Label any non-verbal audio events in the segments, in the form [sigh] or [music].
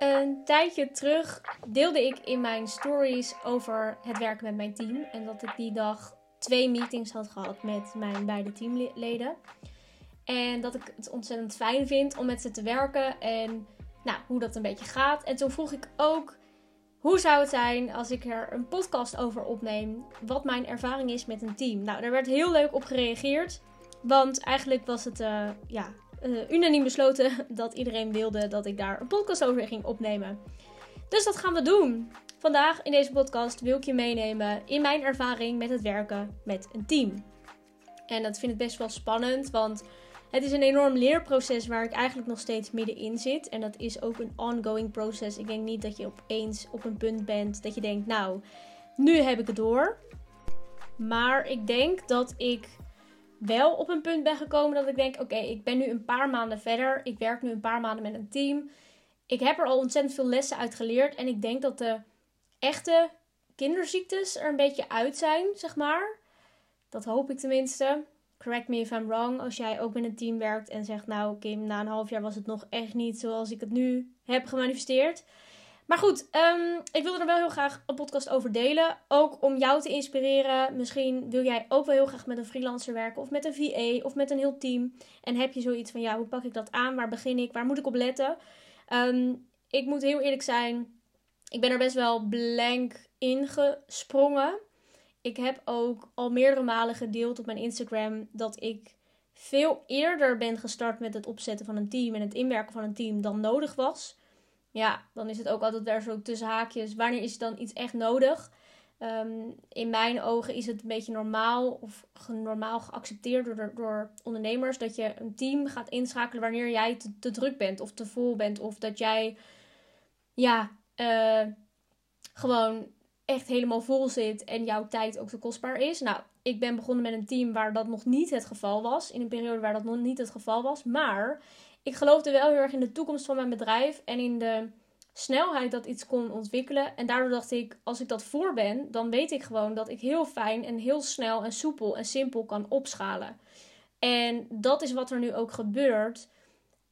Een tijdje terug deelde ik in mijn stories over het werken met mijn team. En dat ik die dag twee meetings had gehad met mijn beide teamleden. En dat ik het ontzettend fijn vind om met ze te werken en nou, hoe dat een beetje gaat. En toen vroeg ik ook hoe zou het zijn als ik er een podcast over opneem? Wat mijn ervaring is met een team. Nou, daar werd heel leuk op gereageerd. Want eigenlijk was het uh, ja, uh, unaniem besloten [laughs] dat iedereen wilde dat ik daar een podcast over ging opnemen. Dus dat gaan we doen. Vandaag in deze podcast wil ik je meenemen in mijn ervaring met het werken met een team. En dat vind ik best wel spannend, want het is een enorm leerproces waar ik eigenlijk nog steeds middenin zit. En dat is ook een ongoing proces. Ik denk niet dat je opeens op een punt bent dat je denkt, nou, nu heb ik het door. Maar ik denk dat ik wel op een punt ben gekomen dat ik denk: oké, ik ben nu een paar maanden verder. Ik werk nu een paar maanden met een team. Ik heb er al ontzettend veel lessen uit geleerd. En ik denk dat de echte kinderziektes er een beetje uit zijn, zeg maar. Dat hoop ik tenminste. Correct me if I'm wrong. Als jij ook met een team werkt en zegt: Nou, Kim, na een half jaar was het nog echt niet zoals ik het nu heb gemanifesteerd. Maar goed, um, ik wilde er wel heel graag een podcast over delen. Ook om jou te inspireren. Misschien wil jij ook wel heel graag met een freelancer werken. Of met een VA. Of met een heel team. En heb je zoiets van, ja, hoe pak ik dat aan? Waar begin ik? Waar moet ik op letten? Um, ik moet heel eerlijk zijn. Ik ben er best wel blank ingesprongen. Ik heb ook al meerdere malen gedeeld op mijn Instagram dat ik veel eerder ben gestart met het opzetten van een team en het inwerken van een team dan nodig was. Ja, dan is het ook altijd weer zo tussen haakjes. Wanneer is dan iets echt nodig? Ehm, in mijn ogen is het een beetje normaal of normaal geaccepteerd door, door ondernemers dat je een team gaat inschakelen wanneer jij te, druk bent of te vol bent. Of dat jij ja, uh, gewoon echt helemaal vol zit en jouw tijd ook te kostbaar is. Nou, ik ben begonnen met een team waar dat nog niet het geval was. In een periode waar dat nog niet het geval was. Maar ik geloofde wel heel erg in de toekomst van mijn bedrijf en in de snelheid dat iets kon ontwikkelen. En daardoor dacht ik, als ik dat voor ben, dan weet ik gewoon dat ik heel fijn en heel snel en soepel en simpel kan opschalen. En dat is wat er nu ook gebeurt.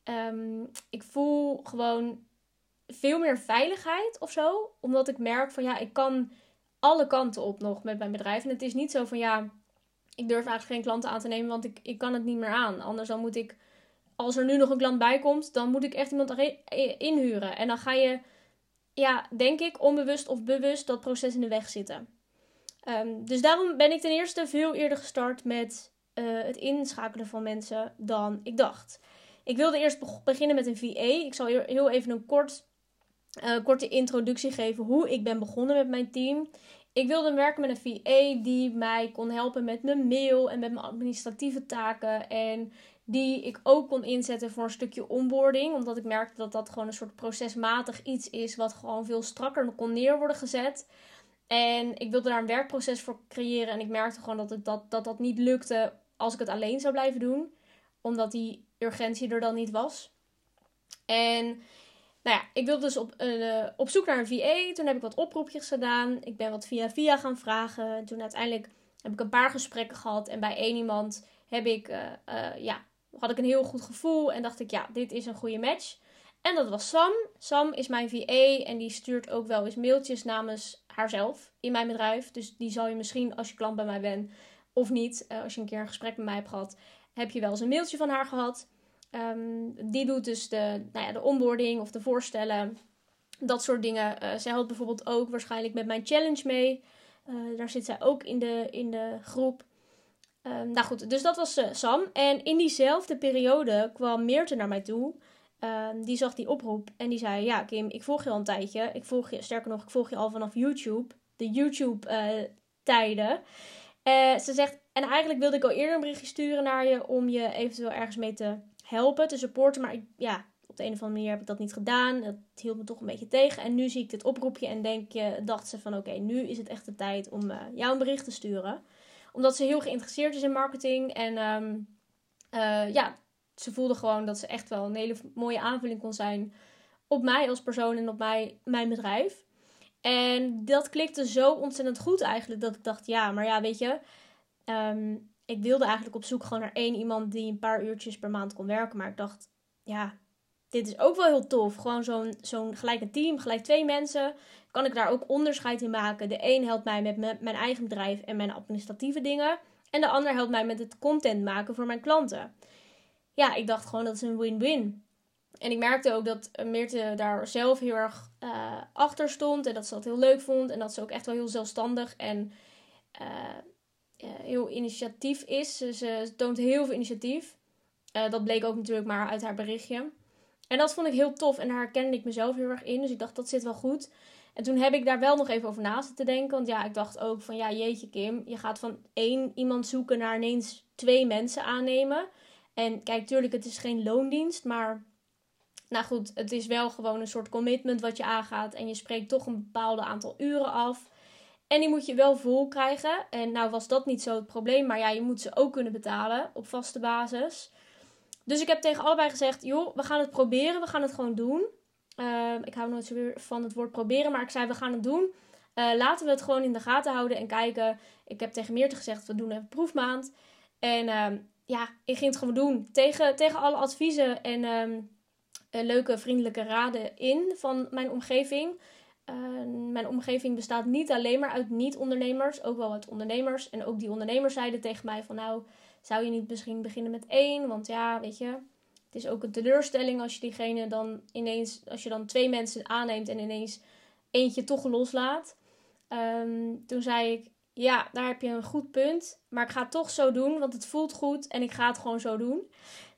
Ehm, ik voel gewoon veel meer veiligheid of zo. Omdat ik merk van ja, ik kan alle kanten op nog met mijn bedrijf. En het is niet zo van ja, ik durf eigenlijk geen klanten aan te nemen, want ik, ik kan het niet meer aan. Anders dan moet ik als er nu nog een klant bij komt, dan moet ik echt iemand inhuren. En dan ga je, ja, denk ik, onbewust of bewust dat proces in de weg zitten. Um, dus daarom ben ik ten eerste veel eerder gestart met uh, het inschakelen van mensen dan ik dacht. Ik wilde eerst beginnen met een VA. Ik zal heel even een kort, uh, korte introductie geven hoe ik ben begonnen met mijn team. Ik wilde werken met een VA die mij kon helpen met mijn mail en met mijn administratieve taken. En die ik ook kon inzetten voor een stukje onboarding. Omdat ik merkte dat dat gewoon een soort procesmatig iets is. Wat gewoon veel strakker kon neer worden gezet. En ik wilde daar een werkproces voor creëren. En ik merkte gewoon dat, het, dat, dat dat niet lukte als ik het alleen zou blijven doen. Omdat die urgentie er dan niet was. En nou ja, ik wilde dus op, uh, op zoek naar een VA. Toen heb ik wat oproepjes gedaan. Ik ben wat via via gaan vragen. Toen uiteindelijk heb ik een paar gesprekken gehad. En bij één iemand heb ik uh, uh, ja, had ik een heel goed gevoel en dacht ik, ja, dit is een goede match. En dat was Sam. Sam is mijn VA en die stuurt ook wel eens mailtjes namens haarzelf in mijn bedrijf. Dus die zal je misschien als je klant bij mij bent of niet, als je een keer een gesprek met mij hebt gehad, heb je wel eens een mailtje van haar gehad. Um, die doet dus de, nou ja, de onboarding of de voorstellen, dat soort dingen. Uh, zij helpt bijvoorbeeld ook waarschijnlijk met mijn challenge mee. Uh, daar zit zij ook in de, in de groep. Um, nou goed, dus dat was uh, Sam. En in diezelfde periode kwam Meerte naar mij toe. Um, die zag die oproep en die zei: Ja, Kim, ik volg je al een tijdje. Ik volg je, sterker nog, ik volg je al vanaf YouTube. De YouTube-tijden. Ze zegt: En eigenlijk wilde ik al eerder een berichtje sturen naar je. om je eventueel ergens mee te helpen, te supporten. Maar ik, ja, op de een of andere manier heb ik dat niet gedaan. Dat hield me toch een beetje tegen. En nu zie ik dit oproepje en denk je, dacht ze van: Oké, nu is het echt de tijd om jou een bericht te sturen omdat ze heel geïnteresseerd is in marketing. En um, uh, ja, ze voelde gewoon dat ze echt wel een hele mooie aanvulling kon zijn op mij als persoon en op mij, mijn bedrijf. En dat klikte zo ontzettend goed eigenlijk dat ik dacht, ja, maar ja, weet je, um, ik wilde eigenlijk op zoek gewoon naar één iemand die een paar uurtjes per maand kon werken. Maar ik dacht, ja, dit is ook wel heel tof. Gewoon zo'n zo'n gelijk een team, gelijk twee mensen. Kan ik daar ook onderscheid in maken. De een helpt mij met mijn eigen bedrijf en mijn administratieve dingen. En de ander helpt mij met het content maken voor mijn klanten. Ja, ik dacht gewoon dat is een win-win. En ik merkte ook dat Meerte daar zelf heel erg uh, achter stond. En dat ze dat heel leuk vond. En dat ze ook echt wel heel zelfstandig en uh, heel initiatief is. Ze, toont heel veel initiatief. Uh, dat bleek ook natuurlijk maar uit haar berichtje. En dat vond ik heel tof. En daar herkende ik mezelf heel erg in. Dus ik dacht, dat zit wel goed. En toen heb ik daar wel nog even over na te denken. Want ja, ik dacht ook van, ja, jeetje Kim. Je gaat van één iemand zoeken naar ineens twee mensen aannemen. En kijk, tuurlijk, het is geen loondienst. Maar nou goed, het is wel gewoon een soort commitment wat je aangaat. En je spreekt toch een bepaalde aantal uren af. En die moet je wel vol krijgen. En nou was dat niet zo het probleem. Maar ja, je moet ze ook kunnen betalen op vaste basis. Dus ik heb tegen allebei gezegd: joh, we gaan het proberen. We gaan het gewoon doen. Ehm, ik hou nooit zo weer van het woord proberen. Maar ik zei: we gaan het doen. Uh, laten we het gewoon in de gaten houden en kijken. Ik heb tegen Meerte gezegd: we doen even proefmaand. En ehm, ja, ik ging het gewoon doen. Tegen, tegen alle adviezen en ehm, eh, leuke, vriendelijke raden in van mijn omgeving. Ehm, mijn omgeving bestaat niet alleen maar uit niet-ondernemers, ook wel uit ondernemers. En ook die ondernemers zeiden tegen mij van nou, zou je niet misschien beginnen met één? Want ja, weet je, het is ook een teleurstelling als je diegene dan ineens, als je dan twee mensen aanneemt en ineens eentje toch loslaat. Ehm, toen zei ik, ja, daar heb je een goed punt. Maar ik ga het toch zo doen, want het voelt goed en ik ga het gewoon zo doen.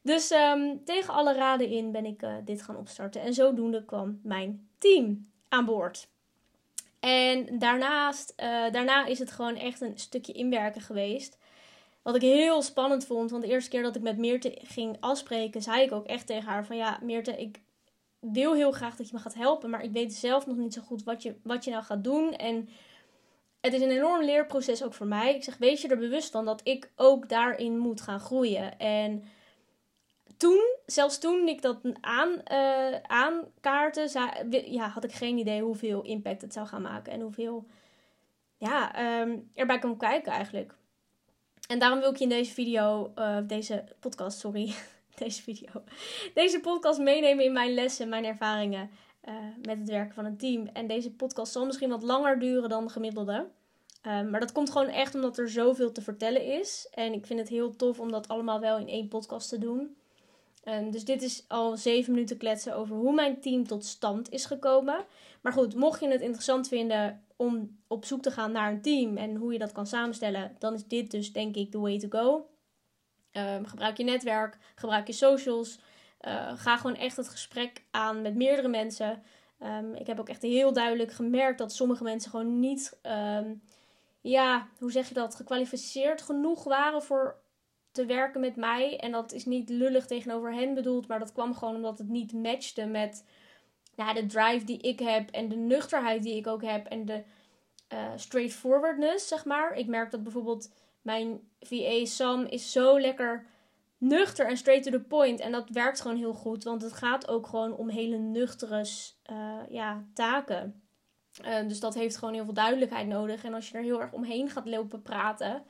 Dus ehm, tegen alle raden in ben ik uh, dit gaan opstarten. En zodoende kwam mijn team aan boord. En daarnaast, uh, daarna is het gewoon echt een stukje inwerken geweest. Wat ik heel spannend vond. Want de eerste keer dat ik met Meerte ging afspreken, zei ik ook echt tegen haar: van ja, Meerte, ik wil heel graag dat je me gaat helpen. Maar ik weet zelf nog niet zo goed wat je, wat je nou gaat doen. En het is een enorm leerproces ook voor mij. Ik zeg, wees je er bewust van dat ik ook daarin moet gaan groeien. En toen, zelfs toen ik dat aan, uh, ja, had ik geen idee hoeveel impact het zou gaan maken. En hoeveel ja, um, erbij kan kijken eigenlijk. En daarom wil ik je in deze video, uh, deze podcast, sorry, [laughs] deze video, deze podcast meenemen in mijn lessen, mijn ervaringen uh, met het werken van een team. En deze podcast zal misschien wat langer duren dan de gemiddelde. Um, maar dat komt gewoon echt omdat er zoveel te vertellen is. En ik vind het heel tof om dat allemaal wel in één podcast te doen. Um, dus dit is al zeven minuten kletsen over hoe mijn team tot stand is gekomen. Maar goed, mocht je het interessant vinden om op zoek te gaan naar een team en hoe je dat kan samenstellen, dan is dit dus denk ik the way to go. Um, gebruik je netwerk, gebruik je socials. Uh, ga gewoon echt het gesprek aan met meerdere mensen. Um, ik heb ook echt heel duidelijk gemerkt dat sommige mensen gewoon niet, ja, hoe zeg je dat, gekwalificeerd genoeg waren voor te werken met mij. En dat is niet lullig tegenover hen bedoeld, maar dat kwam gewoon omdat het niet matchte met nou, de drive die ik heb en de nuchterheid die ik ook heb en de uh, straightforwardness, zeg maar. Ik merk dat bijvoorbeeld mijn VA Sam is zo lekker nuchter en straight to the point. En dat werkt gewoon heel goed, want het gaat ook gewoon om hele nuchtere uh, ja, taken. Uh, dus dat heeft gewoon heel veel duidelijkheid nodig. En als je er heel erg omheen gaat lopen praten,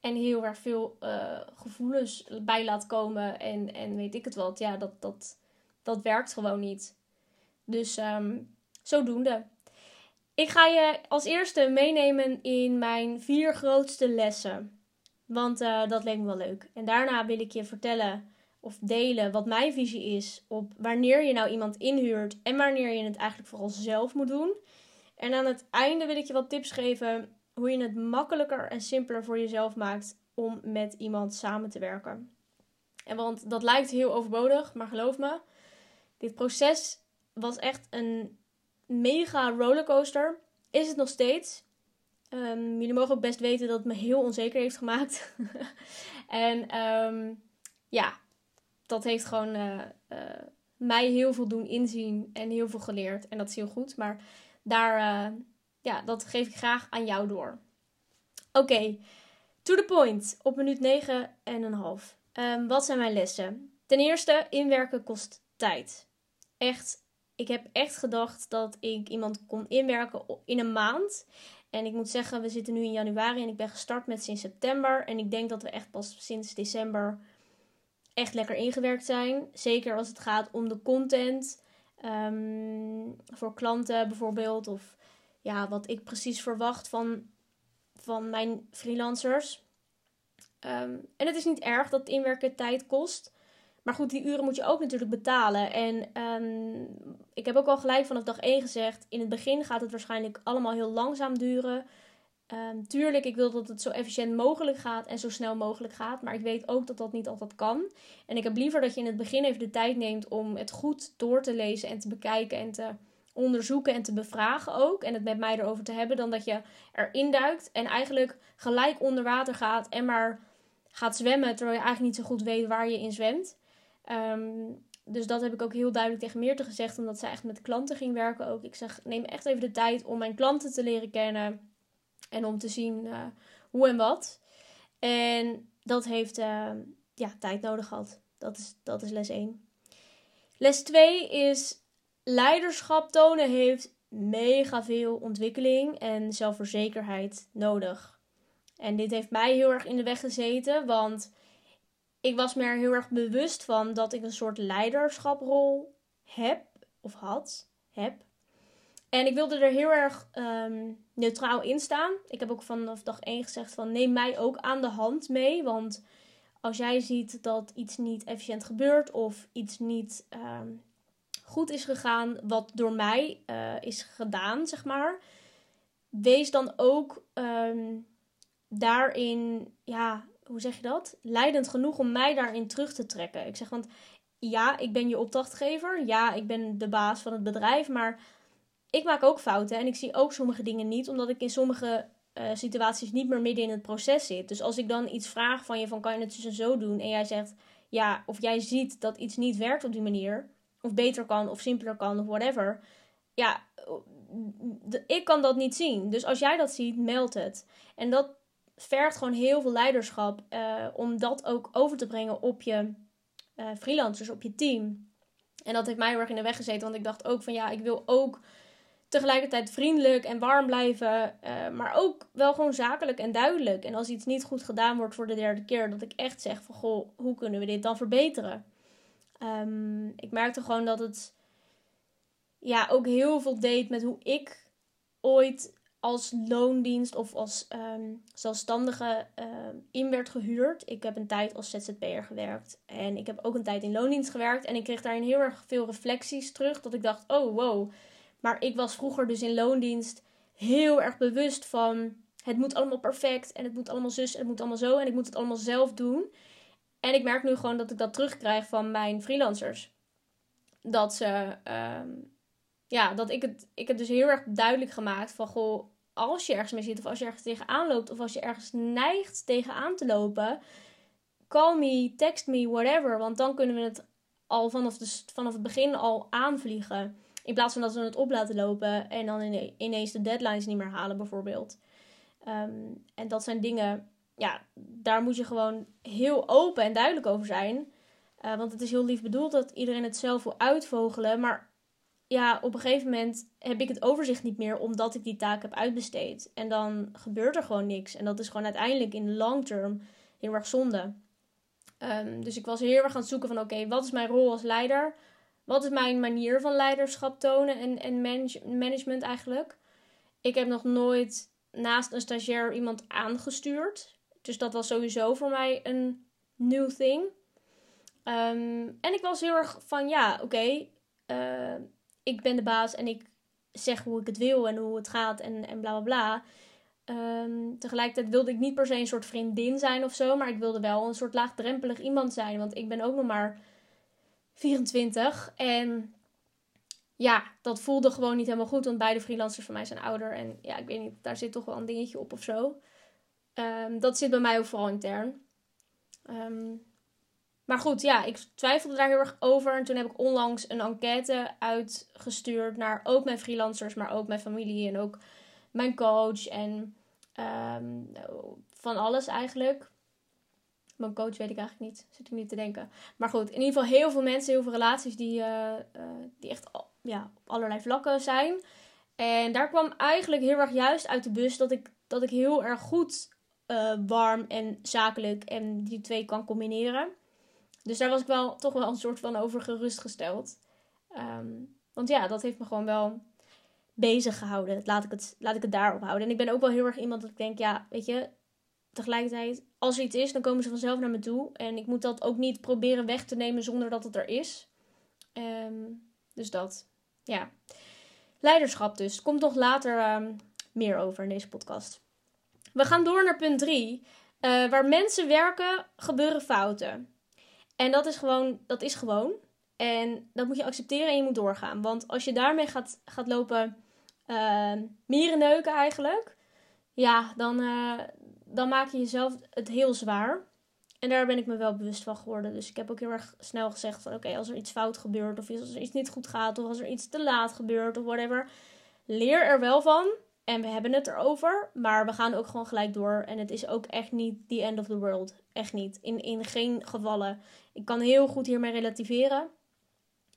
en heel erg veel uh, gevoelens bij laat komen. En, en weet ik het wat. Ja, dat, dat, dat werkt gewoon niet. Dus um, zodoende. Ik ga je als eerste meenemen in mijn vier grootste lessen. Want uh, dat leek me wel leuk. En daarna wil ik je vertellen of delen wat mijn visie is op wanneer je nou iemand inhuurt en wanneer je het eigenlijk vooral zelf moet doen. En aan het einde wil ik je wat tips geven hoe je het makkelijker en simpeler voor jezelf maakt om met iemand samen te werken. En want dat lijkt heel overbodig, maar geloof me, dit proces was echt een mega rollercoaster. Is het nog steeds. Um, jullie mogen ook best weten dat het me heel onzeker heeft gemaakt. [laughs] en um, ja, dat heeft gewoon uh, uh, mij heel veel doen inzien en heel veel geleerd. En dat is heel goed. Maar daar, uh, ja, dat geef ik graag aan jou door. Oké, to the point. Op minuut 9 en een half. Um, wat zijn mijn lessen? Ten eerste, inwerken kost tijd. Echt, ik heb echt gedacht dat ik iemand kon inwerken in een maand. En ik moet zeggen, we zitten nu in januari en ik ben gestart met sinds september. En ik denk dat we echt pas sinds december echt lekker ingewerkt zijn. Zeker als het gaat om de content. Ehm, voor klanten bijvoorbeeld. Of ja, wat ik precies verwacht van, van mijn freelancers. Ehm, en het is niet erg dat inwerken tijd kost. Maar goed, die uren moet je ook natuurlijk betalen. En um, ik heb ook al gelijk vanaf dag 1 gezegd: in het begin gaat het waarschijnlijk allemaal heel langzaam duren. Um, tuurlijk, ik wil dat het zo efficiënt mogelijk gaat en zo snel mogelijk gaat. Maar ik weet ook dat dat niet altijd kan. En ik heb liever dat je in het begin even de tijd neemt om het goed door te lezen en te bekijken en te onderzoeken en te bevragen ook. En het met mij erover te hebben. Dan dat je erin duikt en eigenlijk gelijk onder water gaat en maar gaat zwemmen. Terwijl je eigenlijk niet zo goed weet waar je in zwemt. Um, dus dat heb ik ook heel duidelijk tegen Meerte gezegd. Omdat zij echt met klanten ging werken ook. Ik zeg, neem echt even de tijd om mijn klanten te leren kennen. En om te zien uh, hoe en wat. En dat heeft uh, ja, tijd nodig gehad. Dat is, dat is les 1. Les 2 is leiderschap tonen heeft mega veel ontwikkeling en zelfverzekerheid nodig. En dit heeft mij heel erg in de weg gezeten, want ik was me er heel erg bewust van dat ik een soort leiderschaprol heb, of had, heb. En ik wilde er heel erg um, neutraal in staan. Ik heb ook vanaf dag 1 gezegd van neem mij ook aan de hand mee. Want als jij ziet dat iets niet efficiënt gebeurt of iets niet um, goed is gegaan, wat door mij uh, is gedaan, zeg maar. Wees dan ook um, daarin, ja, hoe zeg je dat? Leidend genoeg om mij daarin terug te trekken. Ik zeg, want ja, ik ben je opdrachtgever. Ja, ik ben de baas van het bedrijf. Maar ik maak ook fouten en ik zie ook sommige dingen niet, omdat ik in sommige uh, situaties niet meer midden in het proces zit. Dus als ik dan iets vraag van je van kan je het dus zo doen en jij zegt ja, of jij ziet dat iets niet werkt op die manier, of beter kan of simpeler kan of whatever. Ja, ik kan dat niet zien. Dus als jij dat ziet, meld het. En dat vergt gewoon heel veel leiderschap uh, om dat ook over te brengen op je uh, freelancers, op je team. En dat heeft mij heel erg in de weg gezeten, want ik dacht ook van ja, ik wil ook tegelijkertijd vriendelijk en warm blijven, uh, maar ook wel gewoon zakelijk en duidelijk. En als iets niet goed gedaan wordt voor de derde keer, dat ik echt zeg van goh, hoe kunnen we dit dan verbeteren? Um, ik merkte gewoon dat het ja, ook heel veel deed met hoe ik ooit als loondienst of als um, zelfstandige um, in werd gehuurd. Ik heb een tijd als ZZP'er gewerkt en ik heb ook een tijd in loondienst gewerkt. En ik kreeg daarin heel erg veel reflecties terug. Dat ik dacht, oh wow. Maar ik was vroeger dus in loondienst heel erg bewust van het moet allemaal perfect en het moet allemaal zus en het moet allemaal zo en ik moet het allemaal zelf doen. En ik merk nu gewoon dat ik dat terugkrijg van mijn freelancers. Dat ze um, ja, dat ik het, ik heb dus heel erg duidelijk gemaakt van, goh, als je ergens mee zit of als je ergens tegenaan loopt of als je ergens neigt tegenaan te lopen, call me, text me, whatever. Want dan kunnen we het al vanaf, de, vanaf het begin al aanvliegen. In plaats van dat we het op laten lopen en dan ineens de deadlines niet meer halen, bijvoorbeeld. Um, en dat zijn dingen, ja, daar moet je gewoon heel open en duidelijk over zijn. Uh, want het is heel lief bedoeld dat iedereen het zelf wil uitvogelen. Maar ja, op een gegeven moment heb ik het overzicht niet meer omdat ik die taak heb uitbesteed. En dan gebeurt er gewoon niks. En dat is gewoon uiteindelijk in de long term heel erg zonde. Um, dus ik was heel erg aan het zoeken van oké, wat is mijn rol als leider? Wat is mijn manier van leiderschap tonen en, en manage, management eigenlijk? Ik heb nog nooit naast een stagiair iemand aangestuurd. Dus dat was sowieso voor mij een new thing. Um, en ik was heel erg van ja, oké. Uh, ik ben de baas en ik zeg hoe ik het wil en hoe het gaat en, en bla bla bla. Um, tegelijkertijd wilde ik niet per se een soort vriendin zijn of zo, maar ik wilde wel een soort laagdrempelig iemand zijn, want ik ben ook nog maar 24 en ja, dat voelde gewoon niet helemaal goed, want beide freelancers van mij zijn ouder en ja, ik weet niet, daar zit toch wel een dingetje op of zo. Um, dat zit bij mij ook vooral intern. Um, maar goed, ja, ik twijfelde daar heel erg over. En toen heb ik onlangs een enquête uitgestuurd naar ook mijn freelancers, maar ook mijn familie en ook mijn coach. En um, van alles eigenlijk. Mijn coach weet ik eigenlijk niet, zit ik niet te denken. Maar goed, in ieder geval heel veel mensen, heel veel relaties die, uh, uh, die echt ja, op allerlei vlakken zijn. En daar kwam eigenlijk heel erg juist uit de bus dat ik, dat ik heel erg goed uh, warm en zakelijk en die twee kan combineren. dus daar was ik wel toch wel een soort van over gerustgesteld. Ehm, want ja, dat heeft me gewoon wel bezig gehouden. Laat ik, het, laat ik het daarop houden. En ik ben ook wel heel erg iemand dat ik denk, ja, weet je, tegelijkertijd, als er iets is, dan komen ze vanzelf naar me toe. En ik moet dat ook niet proberen weg te nemen zonder dat het er is. Ehm, dus dat, ja. Leiderschap dus. Komt nog later ehm, meer over in deze podcast. We gaan door naar punt 3. Uh, eh, waar mensen werken, gebeuren fouten. En dat is gewoon, dat is gewoon. En dat moet je accepteren en je moet doorgaan. Want als je daarmee gaat, gaat lopen uh, mierenneuken eigenlijk, ja, dan, uh, dan maak je jezelf het heel zwaar. En daar ben ik me wel bewust van geworden. Dus ik heb ook heel erg snel gezegd van oké, als er iets fout gebeurt of als er iets niet goed gaat of als er iets te laat gebeurt of whatever, leer er wel van. En we hebben het erover, maar we gaan ook gewoon gelijk door. En het is ook echt niet the end of the world. Echt niet. In, in geen gevallen. Ik kan heel goed hiermee relativeren.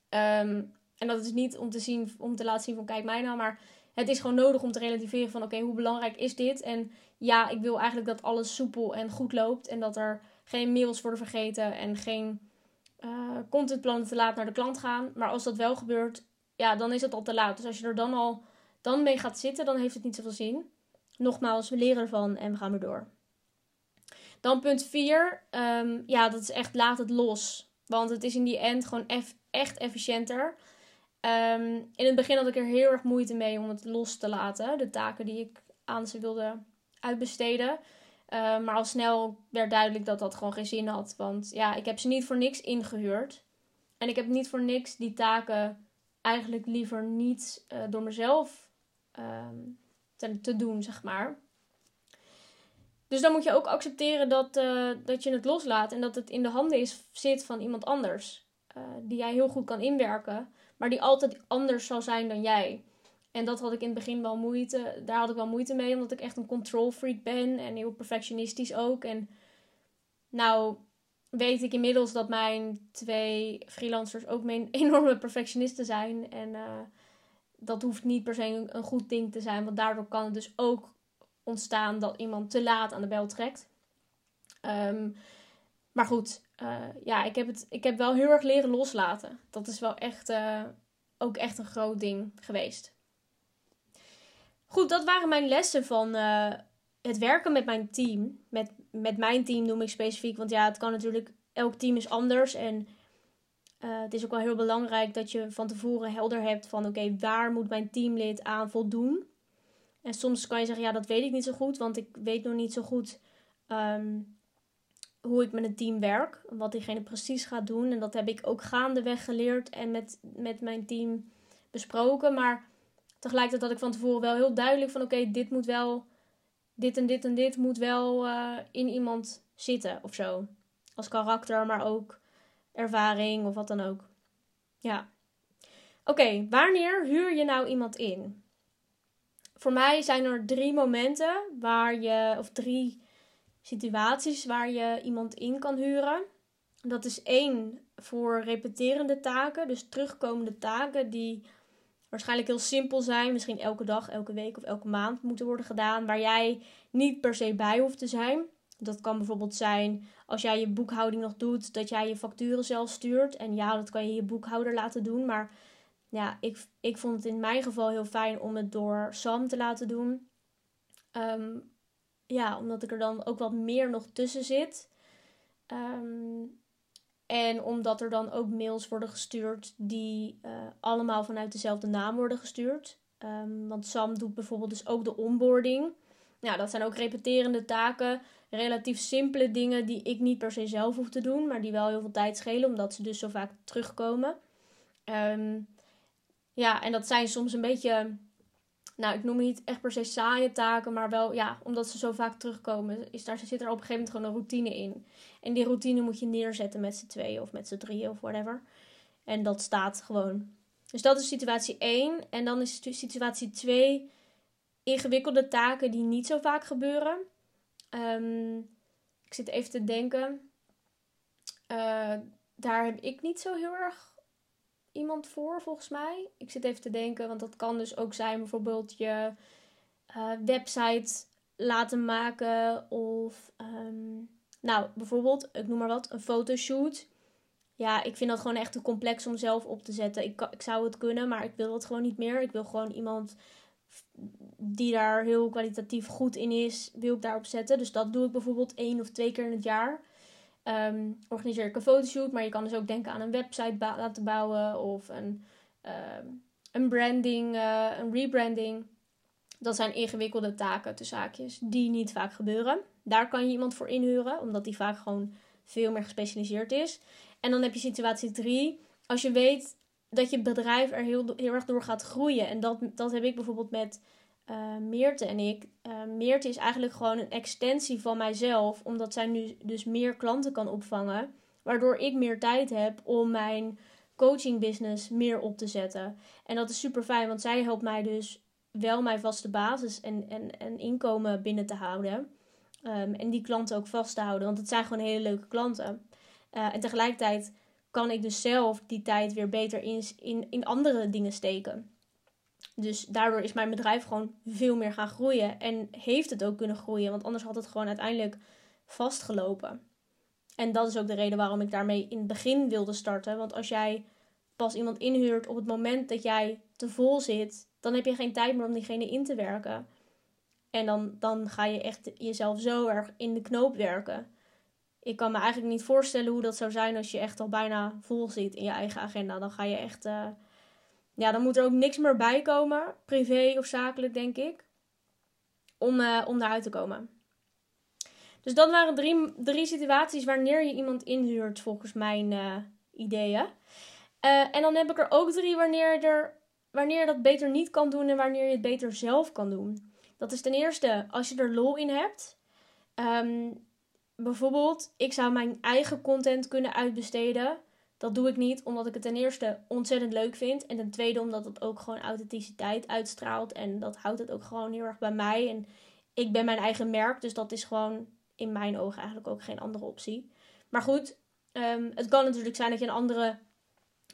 Um, en dat is niet om te, zien, om te laten zien van kijk mij nou, maar het is gewoon nodig om te relativeren van oké, hoe belangrijk is dit? En ja, ik wil eigenlijk dat alles soepel en goed loopt en dat er geen mails worden vergeten en geen uh, contentplannen te laat naar de klant gaan. Maar als dat wel gebeurt, ja, dan is het al te laat. Dus als je er dan al dan mee gaat zitten, dan heeft het niet zoveel zin. Nogmaals, we leren ervan en we gaan weer door. Dan punt 4. Ehm, ja, dat is echt laat het los. Want het is in die end gewoon echt efficiënter. Ehm, in het begin had ik er heel erg moeite mee om het los te laten. De taken die ik aan ze wilde uitbesteden. Ehm, maar al snel werd duidelijk dat dat gewoon geen zin had. Want ja, ik heb ze niet voor niks ingehuurd. En ik heb niet voor niks die taken eigenlijk liever niet uh, door mezelf um, te, te, doen, zeg maar. Dus dan moet je ook accepteren dat, uh, dat je het loslaat en dat het in de handen is, zit van iemand anders. Uh, die jij heel goed kan inwerken, maar die altijd anders zal zijn dan jij. En dat had ik in het begin wel moeite. Daar had ik wel moeite mee, omdat ik echt een control freak ben en heel perfectionistisch ook. En nou weet ik inmiddels dat mijn twee freelancers ook mijn [laughs] enorme perfectionisten zijn. En uh, dat hoeft niet per se een, goed ding te zijn, want daardoor kan het dus ook ontstaan dat iemand te laat aan de bel trekt. Um, maar goed, uh, ja, ik heb, het, ik heb wel heel erg leren loslaten. Dat is wel echt, uh, ook echt een groot ding geweest. Goed, dat waren mijn lessen van uh, het werken met mijn team. Met, met mijn team noem ik specifiek, want ja, het kan natuurlijk, elk team is anders. En uh, het is ook wel heel belangrijk dat je van tevoren helder hebt van oké, waar moet mijn teamlid aan voldoen? En soms kan je zeggen, ja, dat weet ik niet zo goed, want ik weet nog niet zo goed um, hoe ik met een team werk. Wat diegene precies gaat doen. En dat heb ik ook gaandeweg geleerd en met, met mijn team besproken. Maar tegelijkertijd had ik van tevoren wel heel duidelijk van oké, dit moet wel, dit en dit en dit moet wel uh, in iemand zitten of zo. Als karakter, maar ook ervaring of wat dan ook. Ja. Oké, wanneer huur je nou iemand in? Voor mij zijn er drie momenten waar je, of drie situaties waar je iemand in kan huren. Dat is één voor repeterende taken, dus terugkomende taken die waarschijnlijk heel simpel zijn, misschien elke dag, elke week of elke maand moeten worden gedaan, waar jij niet per se bij hoeft te zijn. Dat kan bijvoorbeeld zijn als jij je boekhouding nog doet, dat jij je facturen zelf stuurt. En ja, dat kan je je boekhouder laten doen. Maar ja, ik, ik vond het in mijn geval heel fijn om het door Sam te laten doen. Ehm, ja, omdat ik er dan ook wat meer nog tussen zit. Ehm, en omdat er dan ook mails worden gestuurd die uh, allemaal vanuit dezelfde naam worden gestuurd. Um, want Sam doet bijvoorbeeld dus ook de onboarding. Nou, dat zijn ook repeterende taken. Relatief simpele dingen die ik niet per se zelf hoef te doen, maar die wel heel veel tijd schelen, omdat ze dus zo vaak terugkomen. Um, ja, en dat zijn soms een beetje, nou, ik noem het niet echt per se saaie taken, maar wel, ja, omdat ze zo vaak terugkomen, is daar, zit er op een gegeven moment gewoon een routine in. En die routine moet je neerzetten met z'n tweeën of met z'n drieën of whatever. En dat staat gewoon. Dus dat is situatie 1. En dan is situatie 2 ingewikkelde taken die niet zo vaak gebeuren. Um, ik zit even te denken. Uh, daar heb ik niet zo heel erg iemand voor, volgens mij. Ik zit even te denken, want dat kan dus ook zijn bijvoorbeeld je uh, website laten maken. Of, um, nou, bijvoorbeeld, ik noem maar wat, een fotoshoot. ja, ik vind dat gewoon echt te complex om zelf op te zetten. Ik, ik zou het kunnen, maar ik wil het gewoon niet meer. Ik wil gewoon iemand die daar heel kwalitatief goed in is, wil ik daarop zetten. Dus dat doe ik bijvoorbeeld één of twee keer in het jaar. Um, organiseer ik een fotoshoot, maar je kan dus ook denken aan een website laten bouwen of een, ehm, een branding, uh, een rebranding. Dat zijn ingewikkelde taken, tussen zaakjes, die niet vaak gebeuren. Daar kan je iemand voor inhuren, omdat die vaak gewoon veel meer gespecialiseerd is. En dan heb je situatie 3. Als je weet dat je bedrijf er heel, heel erg door gaat groeien. En dat, dat heb ik bijvoorbeeld met uh, Meerte en ik. Uh, Meerte is eigenlijk gewoon een extensie van mijzelf, omdat zij nu dus meer klanten kan opvangen. Waardoor ik meer tijd heb om mijn coaching business meer op te zetten. En dat is super fijn, want zij helpt mij dus wel mijn vaste basis en, en, en inkomen binnen te houden. Um, en die klanten ook vast te houden, want het zijn gewoon hele leuke klanten. Uh, en tegelijkertijd kan ik dus zelf die tijd weer beter in, in, in andere dingen steken. Dus daardoor is mijn bedrijf gewoon veel meer gaan groeien. En heeft het ook kunnen groeien. Want anders had het gewoon uiteindelijk vastgelopen. En dat is ook de reden waarom ik daarmee in het begin wilde starten. Want als jij pas iemand inhuurt op het moment dat jij te vol zit, dan heb je geen tijd meer om diegene in te werken. En dan, dan ga je echt jezelf zo erg in de knoop werken. Ik kan me eigenlijk niet voorstellen hoe dat zou zijn als je echt al bijna vol zit in je eigen agenda. Dan ga je echt. Uh, ja, dan moet er ook niks meer bij komen, privé of zakelijk, denk ik, om, uh, om daaruit te komen. Dus dat waren drie, drie situaties wanneer je iemand inhuurt, volgens mijn uh, ideeën. En dan heb ik er ook drie wanneer, er, wanneer je dat beter niet kan doen en wanneer je het beter zelf kan doen. Dat is ten eerste als je er lol in hebt. Um, bijvoorbeeld, ik zou mijn eigen content kunnen uitbesteden. Dat doe ik niet omdat ik het ten eerste ontzettend leuk vind. En ten tweede omdat het ook gewoon authenticiteit uitstraalt. En dat houdt het ook gewoon heel erg bij mij. En ik ben mijn eigen merk. Dus dat is gewoon in mijn ogen eigenlijk ook geen andere optie. Maar goed, um, het kan natuurlijk zijn dat je een andere,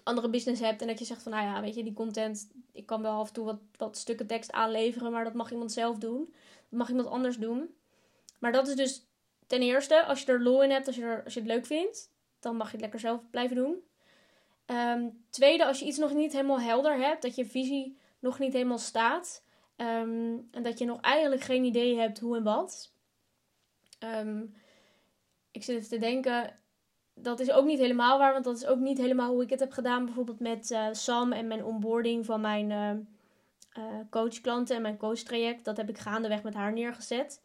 andere business hebt. En dat je zegt van nou ja, weet je, die content. Ik kan wel af en toe wat, wat stukken tekst aanleveren. Maar dat mag iemand zelf doen. Dat mag iemand anders doen. Maar dat is dus ten eerste, als je er lol in hebt, als je, er, als je het leuk vindt dan mag je het lekker zelf blijven doen. Um, tweede, als je iets nog niet helemaal helder hebt, dat je visie nog niet helemaal staat. Um, en dat je nog eigenlijk geen idee hebt hoe en wat. Um, ik zit even te denken, dat is ook niet helemaal waar, want dat is ook niet helemaal hoe ik het heb gedaan. Bijvoorbeeld met uh, Sam en mijn onboarding van mijn uh, uh, coachklanten en mijn coachtraject. Dat heb ik gaandeweg met haar neergezet.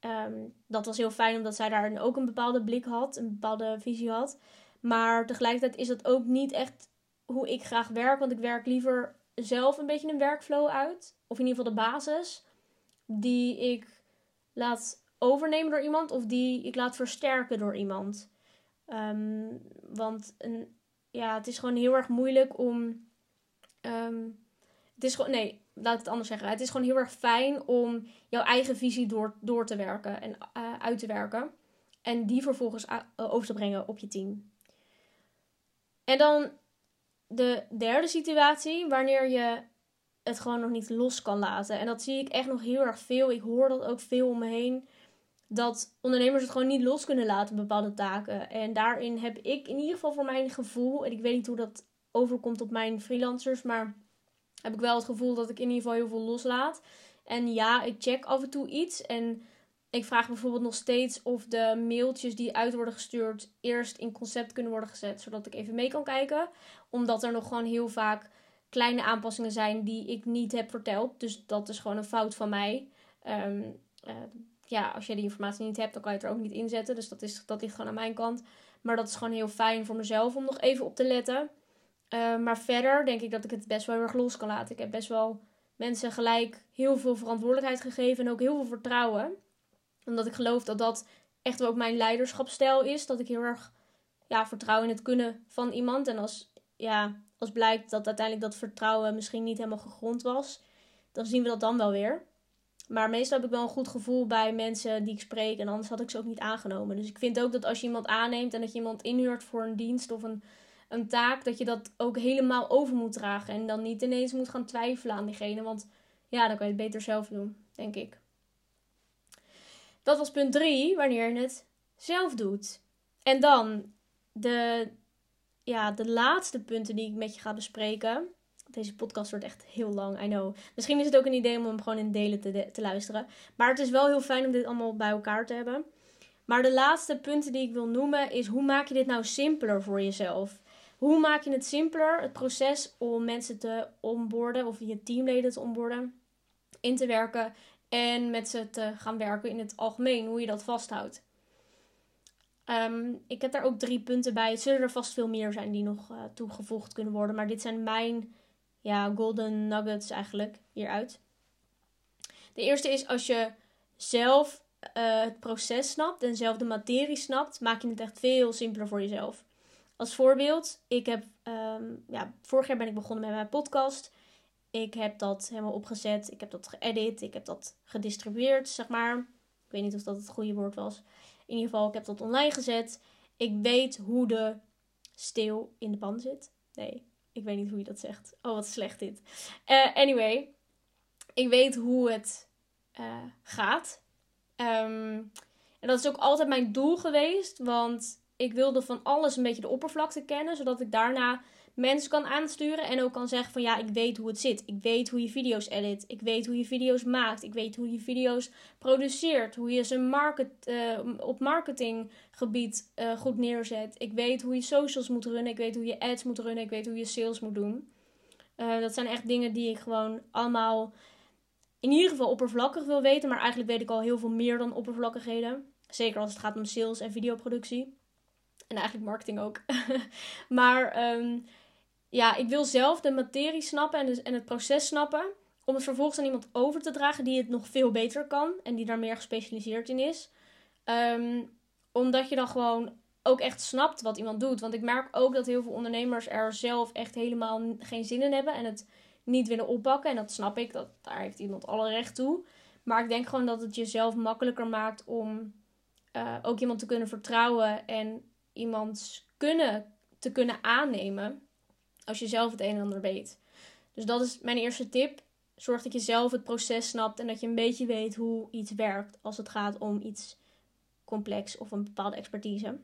Um, dat was heel fijn omdat zij daar ook een bepaalde blik had, een bepaalde visie had. Maar tegelijkertijd is dat ook niet echt hoe ik graag werk. Want ik werk liever zelf een beetje een workflow uit. Of in ieder geval de basis. Die ik laat overnemen door iemand. Of die ik laat versterken door iemand. Um, want een, ja, het is gewoon heel erg moeilijk om. Um, het is gewoon. Nee, laat ik het anders zeggen. Het is gewoon heel erg fijn om jouw eigen visie door, door te werken en uh, uit te werken. En die vervolgens uh, over te brengen op je team. En dan de derde situatie, wanneer je het gewoon nog niet los kan laten. En dat zie ik echt nog heel erg veel. Ik hoor dat ook veel om me heen. Dat ondernemers het gewoon niet los kunnen laten, bepaalde taken. En daarin heb ik in ieder geval voor mijn gevoel, en ik weet niet hoe dat overkomt op mijn freelancers, maar heb ik wel het gevoel dat ik in ieder geval heel veel loslaat. En ja, ik check af en toe iets. En ik vraag bijvoorbeeld nog steeds of de mailtjes die uit worden gestuurd eerst in concept kunnen worden gezet, zodat ik even mee kan kijken. Omdat er nog gewoon heel vaak kleine aanpassingen zijn die ik niet heb verteld. Dus dat is gewoon een fout van mij. Um, uh, ja, als je die informatie niet hebt, dan kan je het er ook niet inzetten. Dus dat, is, dat ligt gewoon aan mijn kant. Maar dat is gewoon heel fijn voor mezelf om nog even op te letten. Uh, maar verder denk ik dat ik het best wel heel erg los kan laten. Ik heb best wel mensen gelijk heel veel verantwoordelijkheid gegeven en ook heel veel vertrouwen. Omdat ik geloof dat dat echt wel ook mijn leiderschapsstijl is. Dat ik heel erg ja, vertrouw in het kunnen van iemand. En als, ja, als blijkt dat uiteindelijk dat vertrouwen misschien niet helemaal gegrond was, dan zien we dat dan wel weer. Maar meestal heb ik wel een goed gevoel bij mensen die ik spreek. En anders had ik ze ook niet aangenomen. Dus ik vind ook dat als je iemand aanneemt en dat je iemand inhuurt voor een dienst of een een taak dat je dat ook helemaal over moet dragen. En dan niet ineens moet gaan twijfelen aan diegene. Want ja, dan kan je het beter zelf doen, denk ik. Dat was punt 3, wanneer je het zelf doet. En dan de ja, de laatste punten die ik met je ga bespreken. Deze podcast wordt echt heel lang, I know. Misschien is het ook een idee om hem gewoon in delen te, te luisteren. Maar het is wel heel fijn om dit allemaal bij elkaar te hebben. Maar de laatste punten die ik wil noemen is hoe maak je dit nou simpeler voor jezelf? Hoe maak je het simpeler, het proces om mensen te onboorden of je teamleden te onboorden, in te werken en met ze te gaan werken in het algemeen, hoe je dat vasthoudt. Ehm, ik heb daar ook drie punten bij. Het zullen er vast veel meer zijn die nog uh, toegevoegd kunnen worden, maar dit zijn mijn ja, golden nuggets eigenlijk hieruit. De eerste is als je zelf uh, het proces snapt en zelf de materie snapt, maak je het echt veel simpeler voor jezelf. Als voorbeeld, ik heb, um, ja, vorig jaar ben ik begonnen met mijn podcast. Ik heb dat helemaal opgezet, ik heb dat geëdit, ik heb dat gedistribueerd, zeg maar. Ik weet niet of dat het goede woord was. In ieder geval, ik heb dat online gezet. Ik weet hoe de steel in de pan zit. Nee, ik weet niet hoe je dat zegt. Oh, wat slecht dit. Uh, anyway, ik weet hoe het uh, gaat. Um, en dat is ook altijd mijn doel geweest. Want ik wilde van alles een beetje de oppervlakte kennen. Zodat ik daarna mensen kan aansturen. En ook kan zeggen van ja, ik weet hoe het zit. Ik weet hoe je video's edit. Ik weet hoe je video's maakt. Ik weet hoe je video's produceert. Hoe je ze market, uh, op marketinggebied uh, goed neerzet. Ik weet hoe je socials moet runnen. Ik weet hoe je ads moet runnen. Ik weet hoe je sales moet doen. Uh, dat zijn echt dingen die ik gewoon allemaal in ieder geval oppervlakkig wil weten. Maar eigenlijk weet ik al heel veel meer dan oppervlakkigheden. Zeker als het gaat om sales en videoproductie. En eigenlijk marketing ook. [laughs] maar um, ja, ik wil zelf de materie snappen en, dus, en het proces snappen. Om het vervolgens aan iemand over te dragen die het nog veel beter kan. En die daar meer gespecialiseerd in is. Um, omdat je dan gewoon ook echt snapt wat iemand doet. Want ik merk ook dat heel veel ondernemers er zelf echt helemaal geen zin in hebben. En het niet willen oppakken. En dat snap ik. Dat, daar heeft iemand alle recht toe. Maar ik denk gewoon dat het jezelf makkelijker maakt om uh, ook iemand te kunnen vertrouwen. En iemands kunnen te kunnen aannemen als je zelf het een en ander weet. Dus dat is mijn eerste tip. Zorg dat je zelf het proces snapt en dat je een beetje weet hoe iets werkt als het gaat om iets complex of een bepaalde expertise.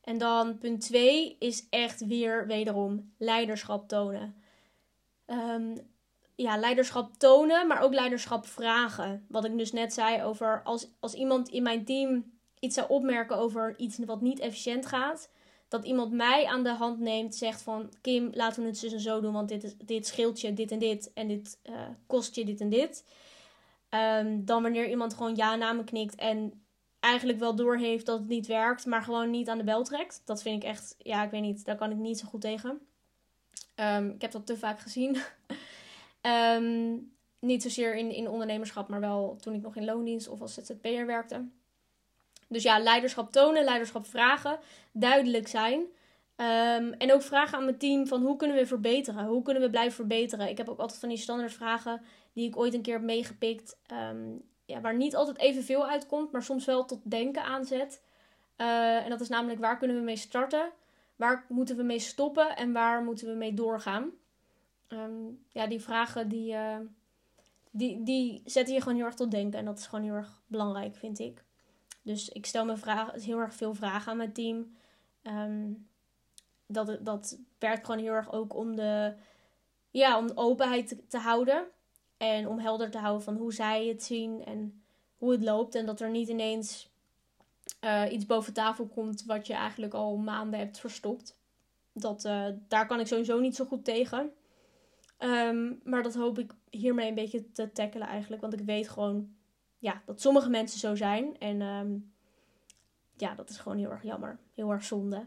En dan punt 2 is echt weer wederom leiderschap tonen. Um, ja, leiderschap tonen, maar ook leiderschap vragen. Wat ik dus net zei over als, als iemand in mijn team iets zou opmerken over iets wat niet efficiënt gaat, dat iemand mij aan de hand neemt, zegt van Kim, laten we het zo en zo doen, want dit, dit scheelt je dit en dit en dit uh, kost je dit en dit. Um, dan wanneer iemand gewoon ja na me knikt en eigenlijk wel doorheeft dat het niet werkt, maar gewoon niet aan de bel trekt. Dat vind ik echt, ja, ik weet niet, daar kan ik niet zo goed tegen. Um, ik heb dat te vaak gezien. um, [laughs] niet zozeer in, in ondernemerschap, maar wel toen ik nog in loondienst of als ZZP'er werkte. Dus ja, leiderschap tonen, leiderschap vragen, duidelijk zijn. Um, en ook vragen aan mijn team van hoe kunnen we verbeteren? Hoe kunnen we blijven verbeteren? Ik heb ook altijd van die standaard vragen die ik ooit een keer heb meegepikt. Um, ja, waar niet altijd evenveel uitkomt, maar soms wel tot denken aanzet. Uh, en dat is namelijk waar kunnen we mee starten? Waar moeten we mee stoppen? En waar moeten we mee doorgaan? Um, ja, die vragen die, uh, die, die zetten je gewoon heel erg tot denken. En dat is gewoon heel erg belangrijk, vind ik. Dus ik stel me vragen, heel erg veel vragen aan mijn team. Um, dat, dat werkt gewoon heel erg ook om de, ja, om openheid te, houden. En om helder te houden van hoe zij het zien en hoe het loopt. En dat er niet ineens uh, iets boven tafel komt wat je eigenlijk al maanden hebt verstopt. Dat, uh, daar kan ik sowieso niet zo goed tegen. Um, maar dat hoop ik hiermee een beetje te tackelen eigenlijk. Want ik weet gewoon ja, dat sommige mensen zo zijn. En um, ja, dat is gewoon heel erg jammer. Heel erg zonde.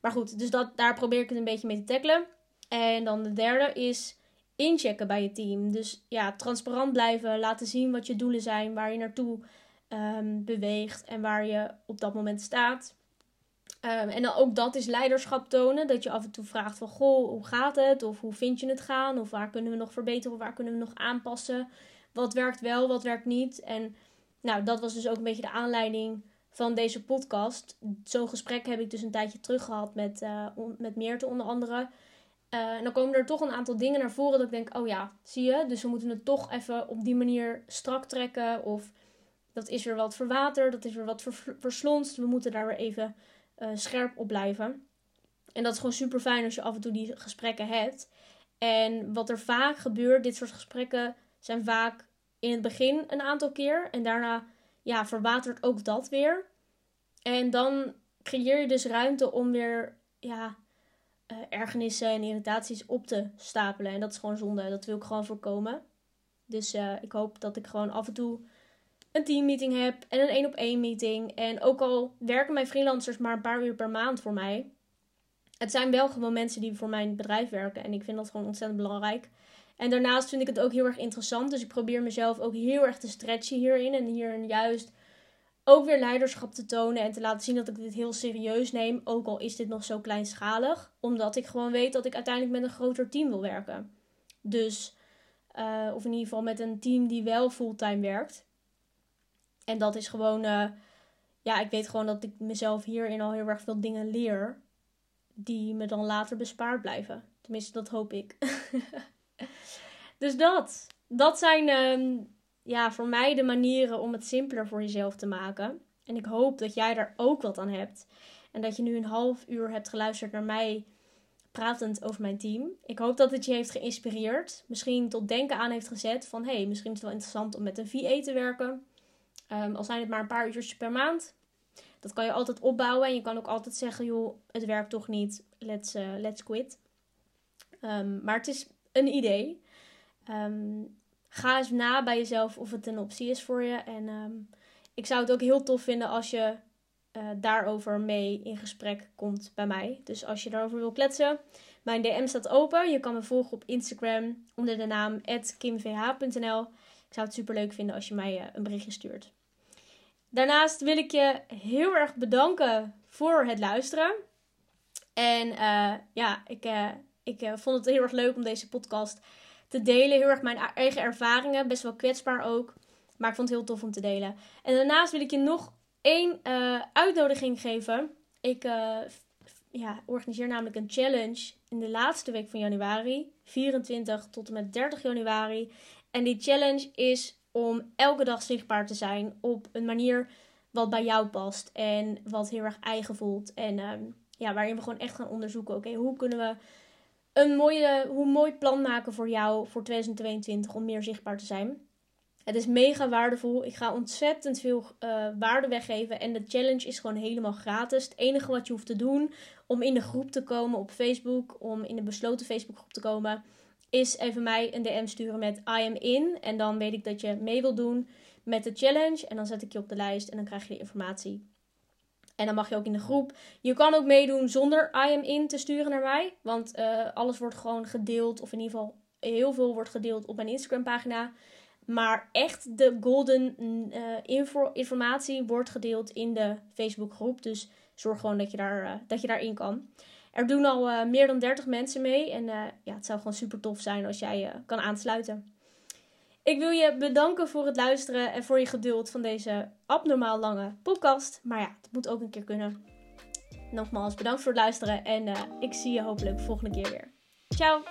Maar goed, dus dat, daar probeer ik het een beetje mee te tackelen. En dan de derde is inchecken bij je team. Dus ja, transparant blijven. Laten zien wat je doelen zijn. Waar je naartoe um, beweegt. En waar je op dat moment staat. Um, en dan ook dat is leiderschap tonen. Dat je af en toe vraagt van, goh, hoe gaat het? Of hoe vind je het gaan? Of waar kunnen we nog verbeteren? Of waar kunnen we nog aanpassen? Wat werkt wel, wat werkt niet? En nou, dat was dus ook een beetje de aanleiding van deze podcast. Zo'n gesprek heb ik dus een tijdje terug gehad met, uh, met Meerte onder andere. Uh, en dan komen er toch een aantal dingen naar voren dat ik denk, oh ja, zie je? Dus we moeten het toch even op die manier strak trekken. Of dat is weer wat verwaterd, dat is weer wat ver verslonst. We moeten daar weer even uh, scherp op blijven. En dat is gewoon super fijn als je af en toe die gesprekken hebt. En wat er vaak gebeurt, dit soort gesprekken zijn vaak in het begin een aantal keer. En daarna ja, verwatert ook dat weer. En dan creëer je dus ruimte om weer ja, uh, ergernissen en irritaties op te stapelen. En dat is gewoon zonde. Dat wil ik gewoon voorkomen. Dus uh, ik hoop dat ik gewoon af en toe een teammeeting heb en een één op één meeting. En ook al werken mijn freelancers maar een paar uur per maand voor mij. Het zijn wel gewoon mensen die voor mijn bedrijf werken. En ik vind dat gewoon ontzettend belangrijk. En daarnaast vind ik het ook heel erg interessant. Dus ik probeer mezelf ook heel erg te stretchen hierin. En hierin juist ook weer leiderschap te tonen. En te laten zien dat ik dit heel serieus neem. Ook al is dit nog zo kleinschalig. Omdat ik gewoon weet dat ik uiteindelijk met een groter team wil werken. Dus, uh, of in ieder geval met een team die wel fulltime werkt. En dat is gewoon, uh, ja, ik weet gewoon dat ik mezelf hierin al heel erg veel dingen leer. Die me dan later bespaard blijven. Tenminste, dat hoop ik. [laughs] dus dat. Dat zijn um, ja, voor mij de manieren om het simpeler voor jezelf te maken. En ik hoop dat jij daar ook wat aan hebt. En dat je nu een half uur hebt geluisterd naar mij pratend over mijn team. Ik hoop dat het je heeft geïnspireerd. Misschien tot denken aan heeft gezet van... hé, hey, misschien is het wel interessant om met een VA te werken. Um, al zijn het maar een paar uurtjes per maand. Dat kan je altijd opbouwen. En je kan ook altijd zeggen, joh, het werkt toch niet. Let's, uh, let's quit. Um, maar het is een idee. Um, ga eens na bij jezelf of het een optie is voor je. En um, ik zou het ook heel tof vinden als je uh, daarover mee in gesprek komt bij mij. Dus als je daarover wil kletsen, mijn DM staat open. Je kan me volgen op Instagram onder de naam kimvh.nl. Ik zou het super leuk vinden als je mij uh, een berichtje stuurt. Daarnaast wil ik je heel erg bedanken voor het luisteren. En uh, ja, ik, ik vond het heel erg leuk om deze podcast te delen. Heel erg mijn eigen ervaringen. Best wel kwetsbaar ook. Maar ik vond het heel tof om te delen. En daarnaast wil ik je nog één uh, uitnodiging geven. Ik uh, ja, organiseer namelijk een challenge in de laatste week van januari. 24 tot en met 30 januari. En die challenge is om elke dag zichtbaar te zijn op een manier wat bij jou past. En wat heel erg eigen voelt. En uh, ja, waarin we gewoon echt gaan onderzoeken. Oké, hoe kunnen we een mooie, hoe mooi plan maken voor jou voor 2022 om meer zichtbaar te zijn. Het is mega waardevol. Ik ga ontzettend veel uh, waarde weggeven. En de challenge is gewoon helemaal gratis. Het enige wat je hoeft te doen om in de groep te komen op Facebook, om in de besloten Facebookgroep te komen, is even mij een DM sturen met I am in. En dan weet ik dat je mee wilt doen met de challenge. En dan zet ik je op de lijst en dan krijg je de informatie. En dan mag je ook in de groep. Je kan ook meedoen zonder I am in te sturen naar mij. Want uh, alles wordt gewoon gedeeld. Of in ieder geval heel veel wordt gedeeld op mijn Instagram pagina. Maar echt de golden uh, info informatie wordt gedeeld in de Facebook groep. Dus zorg gewoon dat je, daar, uh, dat je daarin kan. Er doen al meer dan 30 mensen mee. En ja, het zou gewoon super tof zijn als jij kan aansluiten. Ik wil je bedanken voor het luisteren en voor je geduld van deze abnormaal lange podcast. Maar ja, het moet ook een keer kunnen. Nogmaals, bedankt voor het luisteren en uh, ik zie je hopelijk volgende keer weer. Ciao!